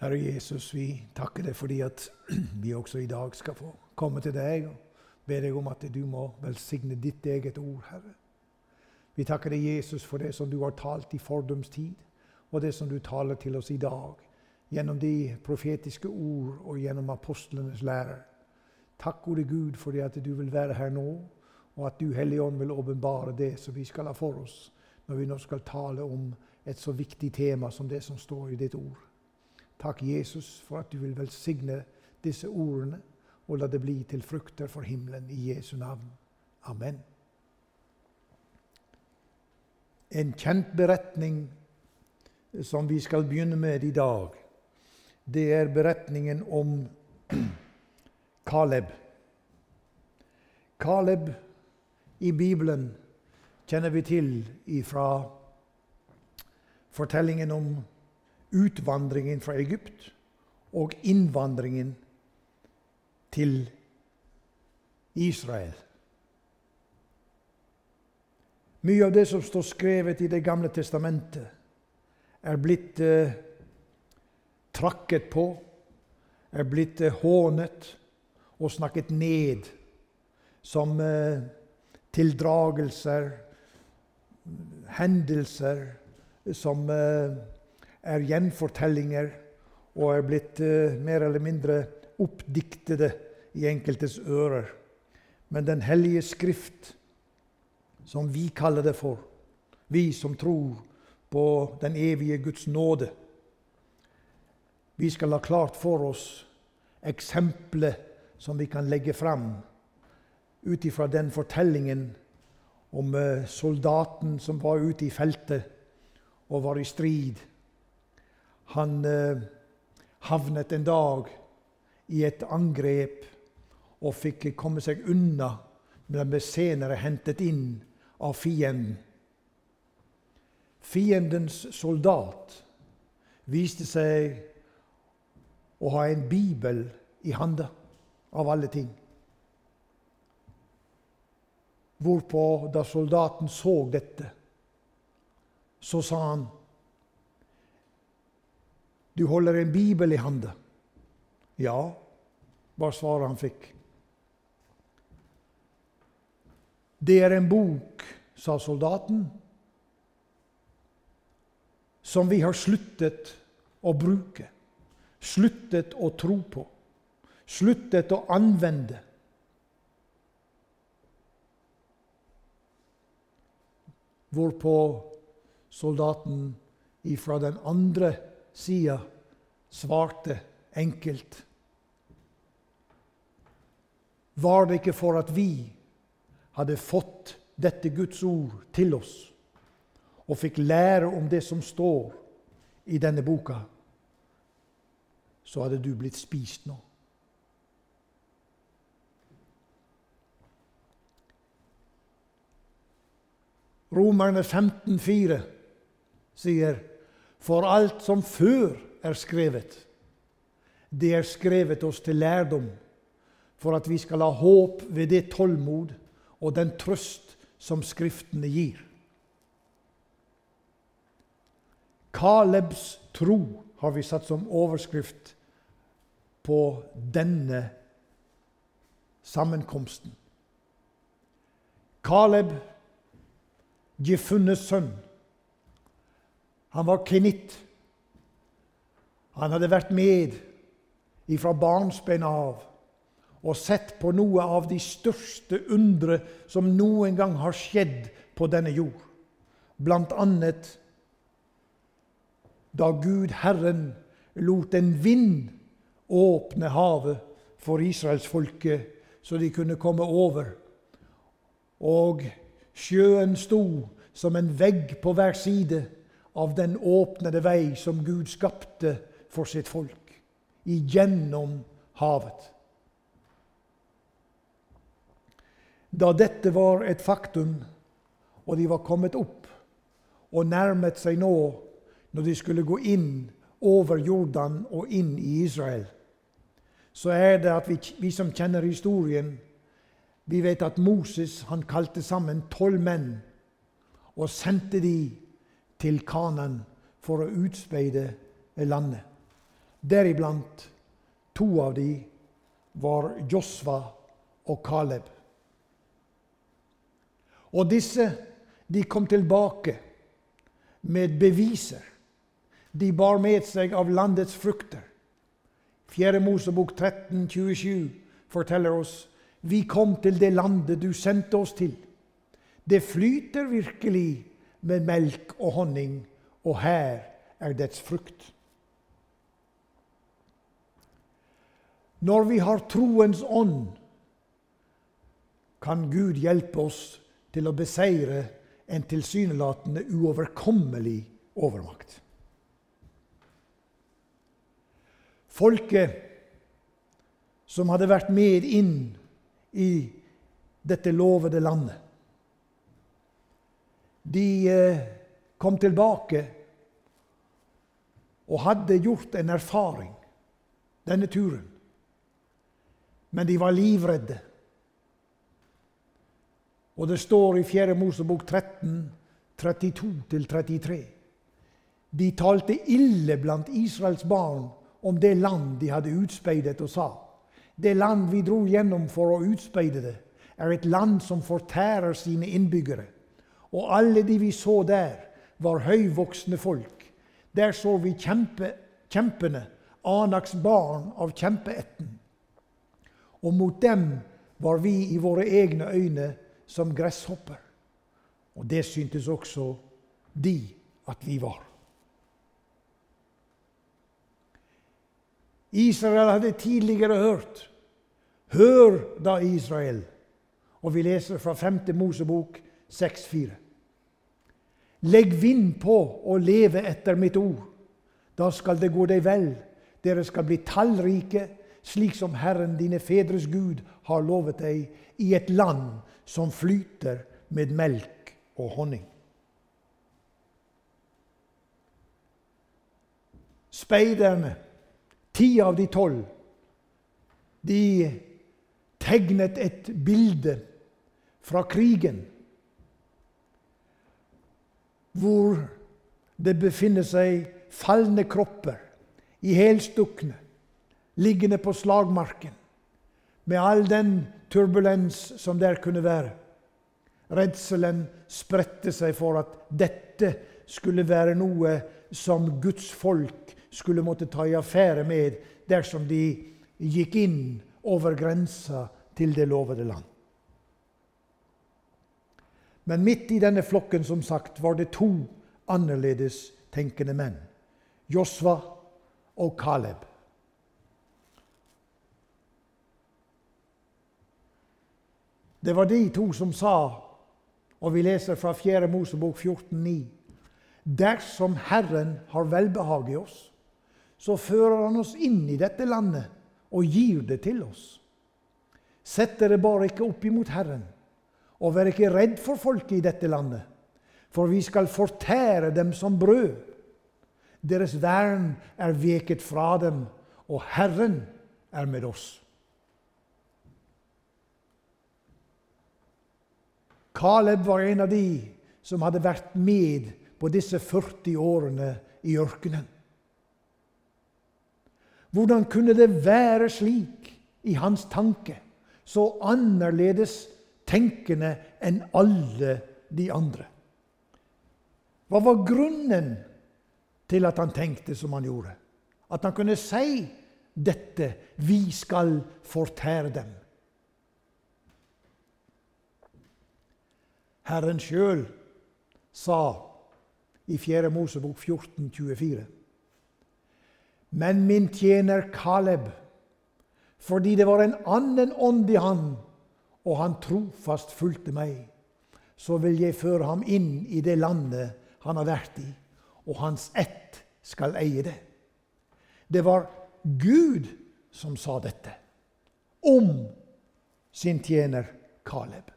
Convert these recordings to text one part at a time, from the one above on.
Herre Jesus, vi takker deg fordi at vi også i dag skal få komme til deg og be deg om at du må velsigne ditt eget ord, Herre. Vi takker deg, Jesus, for det som du har talt i fordums tid, og det som du taler til oss i dag, gjennom de profetiske ord og gjennom apostlenes lærer. Takk, gode Gud, fordi at du vil være her nå, og at du, Hellige Ånd, vil åpenbare det som vi skal ha for oss når vi nå skal tale om et så viktig tema som det som står i ditt ord. Takk, Jesus, for at du vil velsigne disse ordene og la det bli til frukter for himmelen i Jesu navn. Amen. En kjent beretning som vi skal begynne med i dag, det er beretningen om Kaleb. Kaleb i Bibelen kjenner vi til fra fortellingen om utvandringen fra Egypt og innvandringen til Israel. Mye av det som står skrevet i Det gamle testamentet, er blitt eh, trakket på, er blitt eh, hånet og snakket ned som eh, tildragelser, hendelser som eh, er gjenfortellinger og er blitt uh, mer eller mindre oppdiktede i enkeltes ører. Men Den hellige skrift, som vi kaller det for, vi som tror på den evige Guds nåde Vi skal ha klart for oss eksempler som vi kan legge fram ut ifra den fortellingen om eh, soldaten som var ute i feltet og var i strid han eh, havnet en dag i et angrep og fikk komme seg unna, men ble senere hentet inn av fienden. Fiendens soldat viste seg å ha en bibel i handa, av alle ting. Hvorpå, da soldaten så dette, så sa han du holder en bibel i handa. Ja, var svaret han fikk. Det er en bok, sa soldaten, som vi har sluttet å bruke, sluttet å tro på, sluttet å anvende. Hvorpå soldaten ifra den andre sida svarte enkelt. Var det ikke for at vi hadde fått dette Guds ord til oss og fikk lære om det som står i denne boka, så hadde du blitt spist nå. Romerne 15,4 sier for alt som før er skrevet, det er skrevet oss til lærdom, for at vi skal ha håp ved det tålmod og den trøst som Skriftene gir. Kalebs tro har vi satt som overskrift på denne sammenkomsten. Kaleb, Jefunnes sønn, han var kenitt. Han hadde vært med ifra barnsben av og sett på noe av de største undre som noen gang har skjedd på denne jord. Blant annet da Gud Herren lot en vind åpne havet for israelsfolket, så de kunne komme over. Og sjøen sto som en vegg på hver side av den åpnede vei som Gud skapte for sitt folk igjennom havet. Da dette var et faktum, og de var kommet opp og nærmet seg nå når de skulle gå inn over Jordan og inn i Israel, så er det at vi, vi som kjenner historien, vi vet at Moses han kalte sammen tolv menn og sendte de til Kanan for å utspeide landet. Deriblant to av de var Josva og Kaleb. Og disse de kom tilbake med beviser. De bar med seg av landets frukter. Fjerde Mosebok 13, 27 forteller oss vi kom til det landet du sendte oss til. Det flyter virkelig med melk og honning, og her er dets frukt. Når vi har troens ånd, kan Gud hjelpe oss til å beseire en tilsynelatende uoverkommelig overmakt. Folket som hadde vært med inn i dette lovede landet, de eh, kom tilbake og hadde gjort en erfaring denne turen. Men de var livredde. Og det står i 4. Mosebok 13, 32-33. De talte ille blant Israels barn om det land de hadde utspeidet, og sa:" Det land vi dro gjennom for å utspeide det, er et land som fortærer sine innbyggere. Og alle de vi så der, var høyvoksne folk. Der så vi kjempe, kjempene, Anaks barn av kjempeetten. Og mot dem var vi i våre egne øyne som gresshopper. Og det syntes også de at vi var. Israel hadde tidligere hørt Hør da, Israel! Og vi leser fra 5. Mosebok 6,4. Legg vind på å leve etter mitt ord. Da skal det gå deg vel. Dere skal bli tallrike, slik som Herren, dine fedres Gud, har lovet deg, i et land som flyter med melk og honning. Speiderne, ti av de tolv, de tegnet et bilde fra krigen hvor det befinner seg falne kropper, i helstukne, liggende på slagmarken, med all den turbulens som der kunne være. Redselen spredte seg for at dette skulle være noe som Guds folk skulle måtte ta i affære med dersom de gikk inn over grensa til det lovede land. Men midt i denne flokken som sagt, var det to annerledes tenkende menn. Josva og Kaleb. Det var de to som sa, og vi leser fra 4. Mosebok 14,9.: Dersom Herren har velbehag i oss, så fører Han oss inn i dette landet og gir det til oss. Sett dere bare ikke opp imot Herren, og vær ikke redd for folket i dette landet, for vi skal fortære dem som brød. Deres vern er veket fra dem, og Herren er med oss. Kaleb var en av de som hadde vært med på disse 40 årene i ørkenen. Hvordan kunne det være slik i hans tanke, så annerledes tenkende enn alle de andre? Hva var grunnen til at han tenkte som han gjorde? At han kunne si dette 'Vi skal fortære dem'. Herren sjøl sa i 4. Mosebok 14, 24. Men min tjener Kaleb, fordi det var en annen ånd i han, og han trofast fulgte meg, så vil jeg føre ham inn i det landet han har vært i, og hans ett skal eie det. Det var Gud som sa dette om sin tjener Kaleb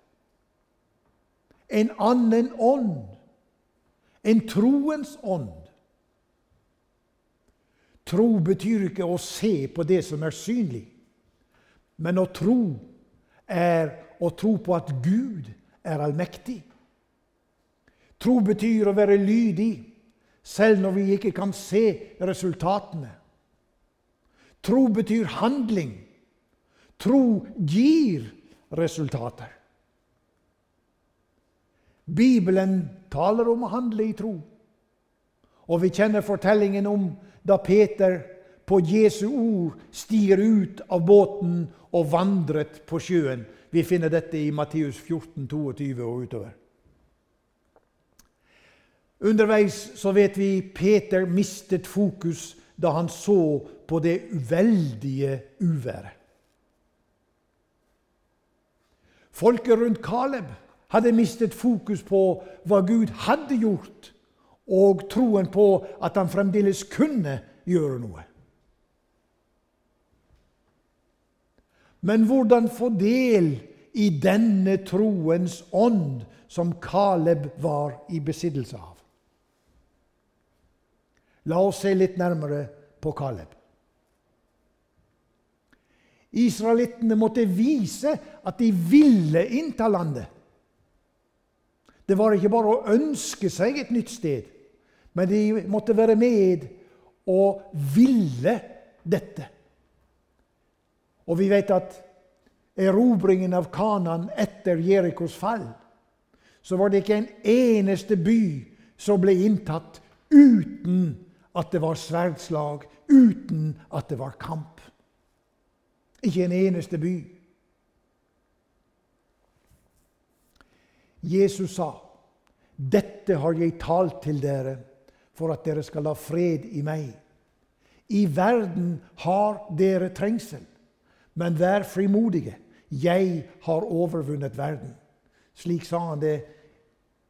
en annen ånd. En troens ånd. Tro betyr ikke å se på det som er synlig, men å tro er å tro på at Gud er allmektig. Tro betyr å være lydig, selv når vi ikke kan se resultatene. Tro betyr handling. Tro gir resultater. Bibelen taler om å handle i tro. Og vi kjenner fortellingen om da Peter på Jesu ord stiger ut av båten og vandret på sjøen. Vi finner dette i Matteus 14, 22 og utover. Underveis så vet vi Peter mistet fokus da han så på det veldige uværet. Folket rundt Kaleb hadde mistet fokus på hva Gud hadde gjort, og troen på at han fremdeles kunne gjøre noe. Men hvordan få del i denne troens ånd som Kaleb var i besittelse av? La oss se litt nærmere på Kaleb. Israelittene måtte vise at de ville innta landet. Det var ikke bare å ønske seg et nytt sted, men de måtte være med og ville dette. Og vi vet at erobringen av Kanan etter Jerikos fall, så var det ikke en eneste by som ble inntatt uten at det var sverdslag, uten at det var kamp. Ikke en eneste by. Jesus sa, 'Dette har jeg talt til dere for at dere skal ha fred i meg.' I verden har dere trengsel, men vær frimodige. Jeg har overvunnet verden. Slik sa han det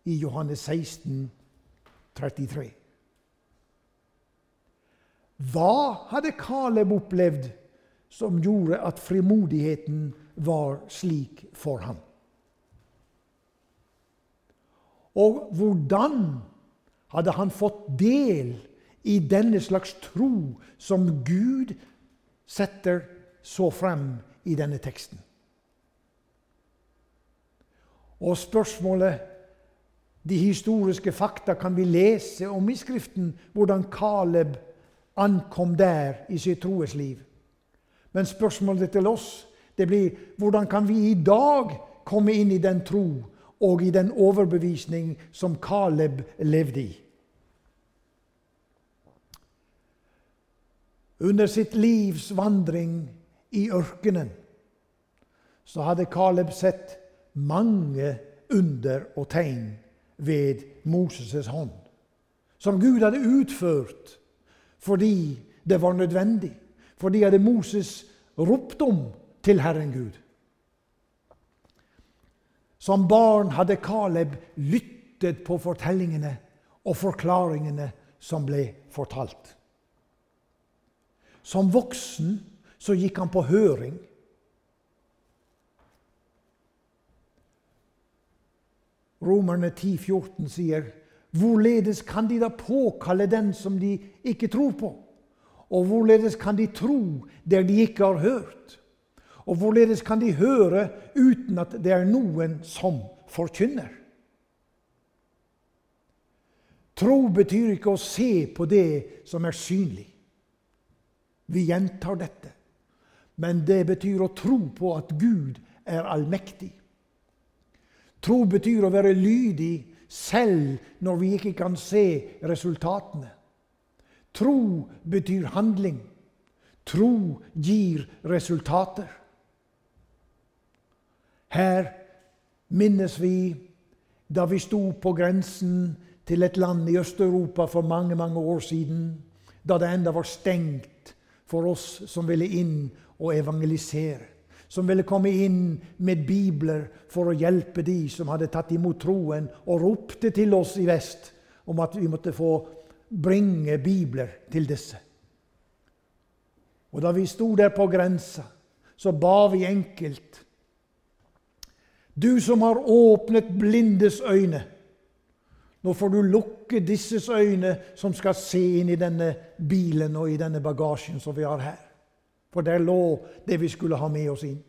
i Johannes 16, 33. Hva hadde Kaleb opplevd som gjorde at frimodigheten var slik for ham? Og hvordan hadde han fått del i denne slags tro som Gud setter så frem i denne teksten? Og spørsmålet De historiske fakta kan vi lese om i Skriften, hvordan Kaleb ankom der i sitt troesliv. Men spørsmålet til oss det blir hvordan kan vi i dag komme inn i den tro og i den overbevisning som Kaleb levde i? Under sitt livs vandring i ørkenen så hadde Kaleb sett mange under og tegn ved Moses' hånd, som Gud hadde utført fordi det var nødvendig. Fordi hadde Moses ropt om til Herren Gud. Som barn hadde Kaleb lyttet på fortellingene og forklaringene som ble fortalt. Som voksen så gikk han på høring. Romerne 10, 14 sier Hvorledes kan de da påkalle den som de ikke tror på? Og hvorledes kan de tro der de ikke har hørt? Og hvorledes kan de høre uten at det er noen som forkynner? Tro betyr ikke å se på det som er synlig. Vi gjentar dette. Men det betyr å tro på at Gud er allmektig. Tro betyr å være lydig selv når vi ikke kan se resultatene. Tro betyr handling. Tro gir resultater. Her minnes vi da vi sto på grensen til et land i Øst-Europa for mange mange år siden, da det enda var stengt for oss som ville inn og evangelisere som ville komme inn med bibler for å hjelpe de som hadde tatt imot troen, og ropte til oss i vest om at vi måtte få bringe bibler til disse. Og da vi sto der på grensa, så ba vi enkelt. Du som har åpnet blindes øyne, nå får du lukke disses øyne som skal se inn i denne bilen og i denne bagasjen som vi har her. For der lå det vi skulle ha med oss inn.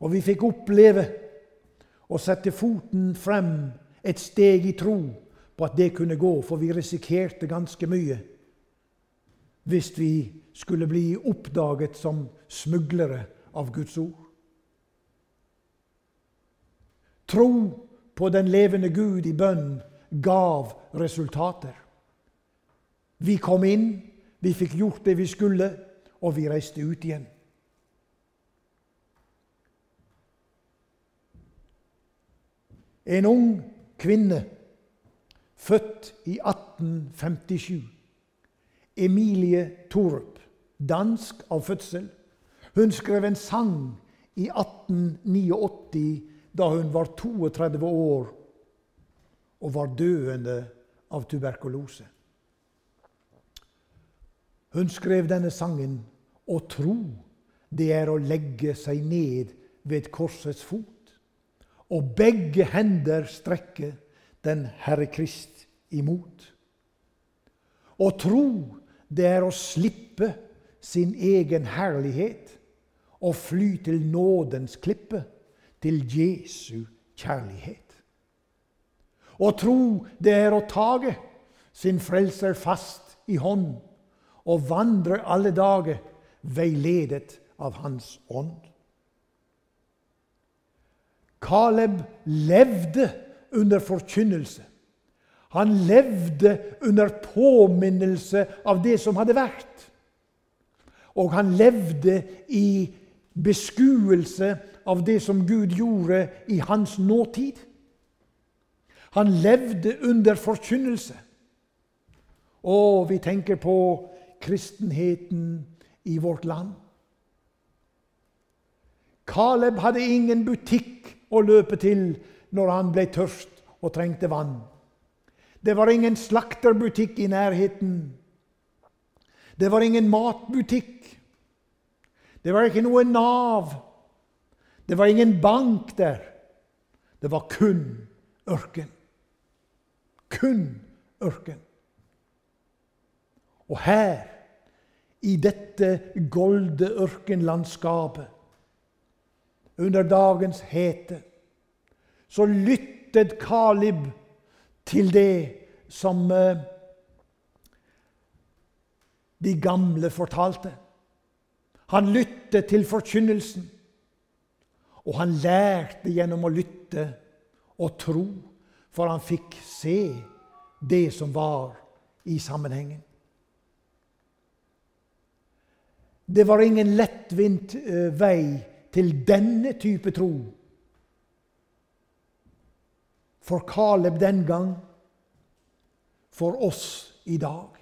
Og vi fikk oppleve å sette foten frem et steg i tro på at det kunne gå, for vi risikerte ganske mye. hvis vi skulle bli oppdaget som smuglere av Guds ord. Tro på den levende Gud i bønn gav resultater. Vi kom inn, vi fikk gjort det vi skulle, og vi reiste ut igjen. En ung kvinne, født i 1857, Emilie Thorup, dansk av fødsel. Hun skrev en sang i 1889 da hun var 32 år og var døende av tuberkulose. Hun skrev denne sangen Å tro, det er å legge seg ned ved korsets fot, og begge hender strekke den Herre Krist imot. Å tro, det er å slippe sin egen herlighet og fly til nådens klippe, til Jesu kjærlighet. Å tro, det er å tage sin frelser fast i hånd og vandre alle dager veiledet av Hans ånd. Kaleb levde under forkynnelse. Han levde under påminnelse av det som hadde vært. Og han levde i beskuelse av det som Gud gjorde i hans nåtid. Han levde under forkynnelse. Og vi tenker på kristenheten i vårt land. Caleb hadde ingen butikk å løpe til når han ble tørst og trengte vann. Det var ingen slakterbutikk i nærheten. Det var ingen matbutikk. Det var ikke noe Nav. Det var ingen bank der. Det var kun ørken. Kun ørken. Og her, i dette golde ørkenlandskapet, under dagens hete, så lyttet Kalib til det som eh, de gamle fortalte. Han lyttet til forkynnelsen, og han lærte gjennom å lytte og tro, for han fikk se det som var i sammenhengen. Det var ingen lettvint eh, vei til denne type tro. For Kaleb den gang, for oss i dag.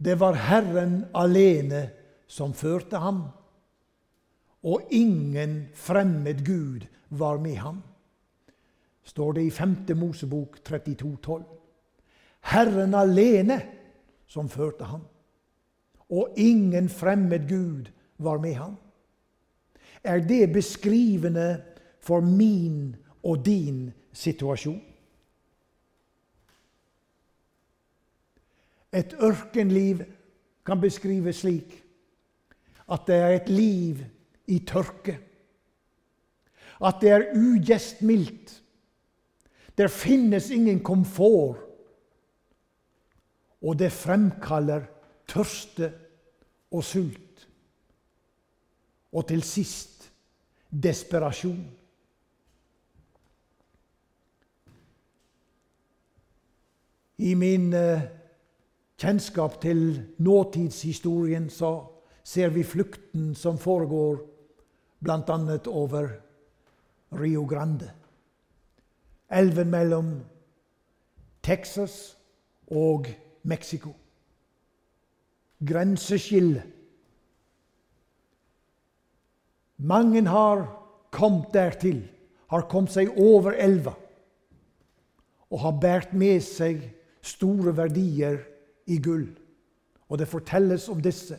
Det var Herren alene som førte ham, og ingen fremmed Gud var med ham. Står det i 5. Mosebok 32, 12. Herren alene som førte ham. Og ingen fremmed Gud var med ham. Er det beskrivende for min og din situasjon? Et ørkenliv kan beskrives slik at det er et liv i tørke. At det er ugjestmildt. Det finnes ingen komfort og det fremkaller tørste og sult. Og til sist desperasjon. I min eh, kjennskap til nåtidshistorien så ser vi flukten som foregår bl.a. over Rio Grande. Elven mellom Texas og Mexico. Grenseskille. Mange har kommet dertil, har kommet seg over elva og har båret med seg store verdier i gull. Og det fortelles om disse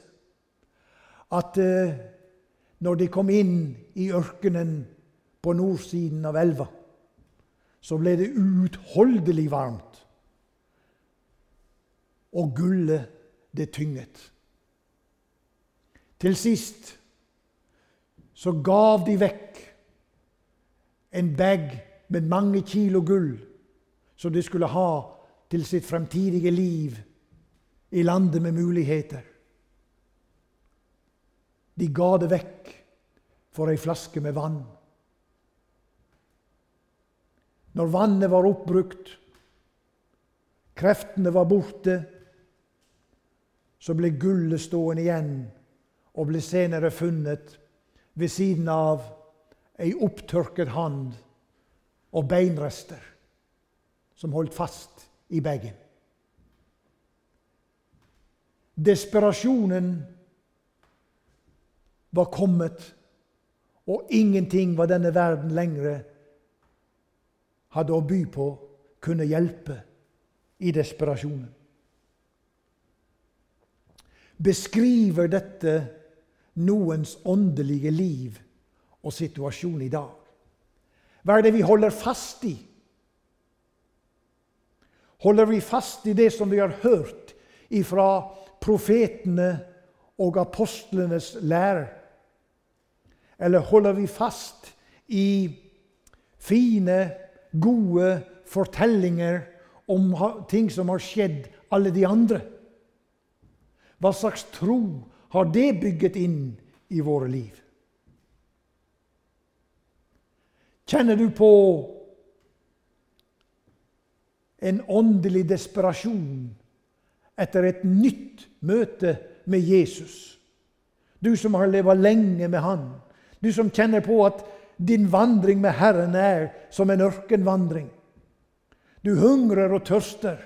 at eh, når de kom inn i ørkenen på nordsiden av elva, så ble det uutholdelig varmt og gullet det tynget. Til sist så gav de vekk en bag med mange kilo gull som de skulle ha til sitt fremtidige liv i landet med muligheter. De ga det vekk for ei flaske med vann. Når vannet var oppbrukt, kreftene var borte, så ble gullet stående igjen og ble senere funnet ved siden av ei opptørket hand og beinrester som holdt fast i bagen. Desperasjonen var kommet, og ingenting var denne verden lenger hadde å by på, kunne hjelpe i desperasjonen. Beskriver dette noens åndelige liv og situasjon i dag? Hva er det vi holder fast i? Holder vi fast i det som vi har hørt ifra profetene og apostlenes lære? Eller holder vi fast i fine, gode fortellinger om ting som har skjedd alle de andre? Hva slags tro har det bygget inn i våre liv? Kjenner du på en åndelig desperasjon etter et nytt møte med Jesus? Du som har levd lenge med Han, du som kjenner på at din vandring med Herren er som en ørkenvandring. Du hungrer og tørster.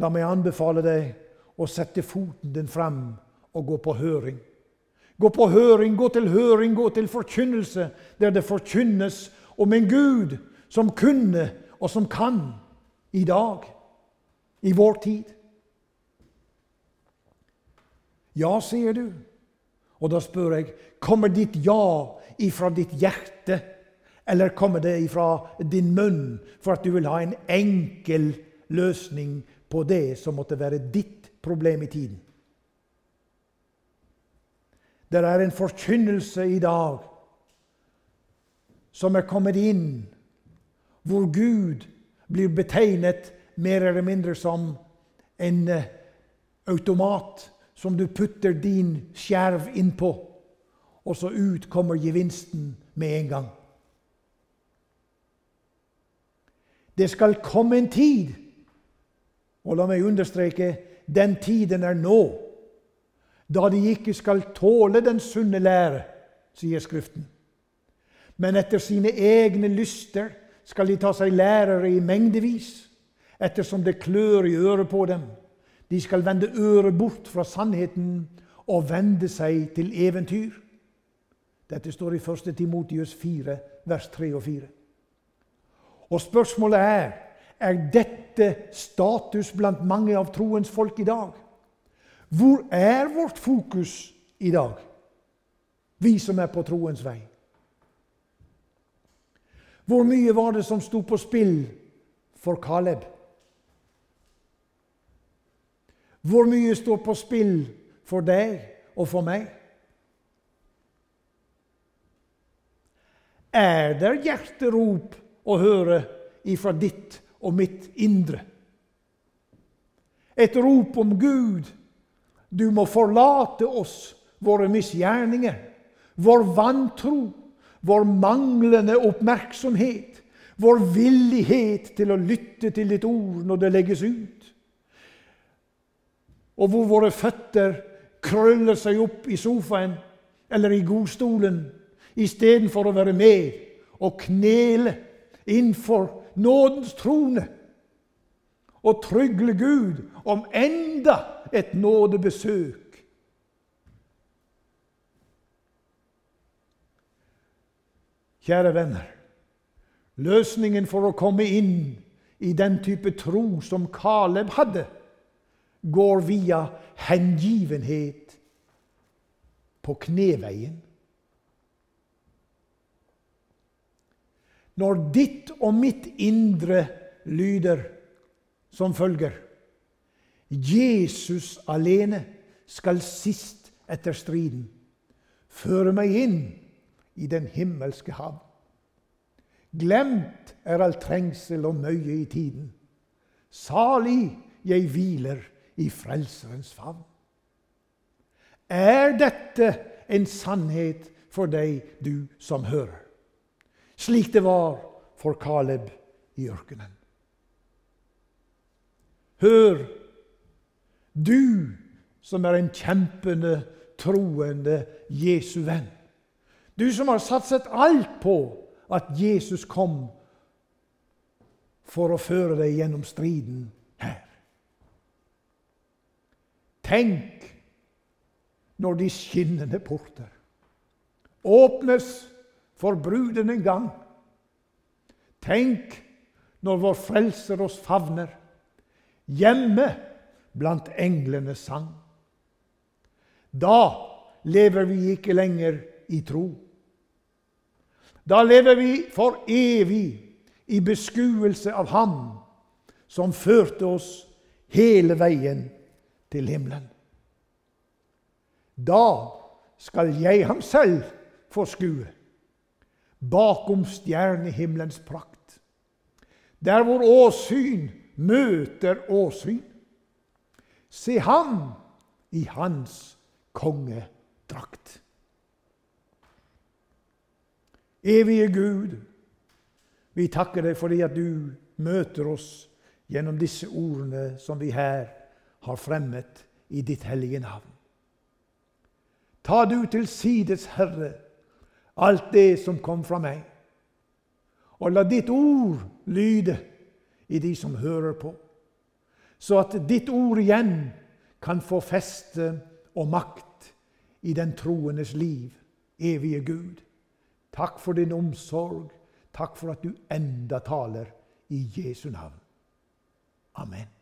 La meg anbefale deg å sette foten din frem og gå på høring. Gå på høring, gå til høring, gå til forkynnelse, der det forkynnes om en Gud som kunne og som kan i dag, i vår tid. Ja, sier du. Og da spør jeg kommer ditt ja ifra ditt hjerte, eller kommer det ifra din munn for at du vil ha en enkel løsning på det som måtte være ditt problem i tiden? Det er en forkynnelse i dag som er kommet inn, hvor Gud blir betegnet mer eller mindre som en eh, automat som du putter din skjerv innpå, og så ut kommer gevinsten med en gang. Det skal komme en tid, og la meg understreke den tiden er nå, da de ikke skal tåle den sunne lære, sier Skriften. Men etter sine egne lyster skal de ta seg lærere i mengdevis, ettersom det klør i øret på dem. De skal vende øret bort fra sannheten og vende seg til eventyr. Dette står i 1. Timotius 4, vers 3 og 4. Og spørsmålet er er dette status blant mange av troens folk i dag. Hvor er vårt fokus i dag, vi som er på troens vei? Hvor mye var det som sto på spill for Caleb? Hvor mye står på spill for deg og for meg? Er det hjerterop å høre ifra ditt og mitt indre? Et rop om Gud. Du må forlate oss, våre misgjerninger, vår vantro, vår manglende oppmerksomhet, vår villighet til å lytte til ditt ord når det legges ut og hvor våre føtter krøller seg opp i sofaen eller i godstolen istedenfor å være med og knele innfor nådens trone og trygle Gud om enda et nådebesøk. Kjære venner. Løsningen for å komme inn i den type tro som Kaleb hadde, går via hengivenhet på kneveien. Når ditt og mitt indre lyder som følger Jesus alene skal sist etter striden føre meg inn i den himmelske hav. Glemt er all trengsel og nøye i tiden. Salig jeg hviler i Frelserens favn. Er dette en sannhet for deg, du som hører? Slik det var for Kaleb i ørkenen. Hør, du som er en kjempende, troende Jesu venn. Du som har satset alt på at Jesus kom for å føre deg gjennom striden her. Tenk når de skinnende porter åpnes for bruden en gang. Tenk når vår Frelser oss favner, hjemme blant englenes sang. Da lever vi ikke lenger i tro. Da lever vi for evig i beskuelse av Ham som førte oss hele veien til himmelen. Da skal jeg ham selv få skue, bakom stjernehimmelens prakt, der hvor åsyn møter åsyn. Se ham i hans kongedrakt. Evige Gud, vi takker deg fordi at du møter oss gjennom disse ordene som vi her har fremmet i ditt hellige navn. Ta du til sides, Herre, alt det som kom fra meg, og la ditt ord lyde i de som hører på, så at ditt ord igjen kan få feste og makt i den troendes liv, evige Gud. Takk for din omsorg. Takk for at du enda taler i Jesu navn. Amen.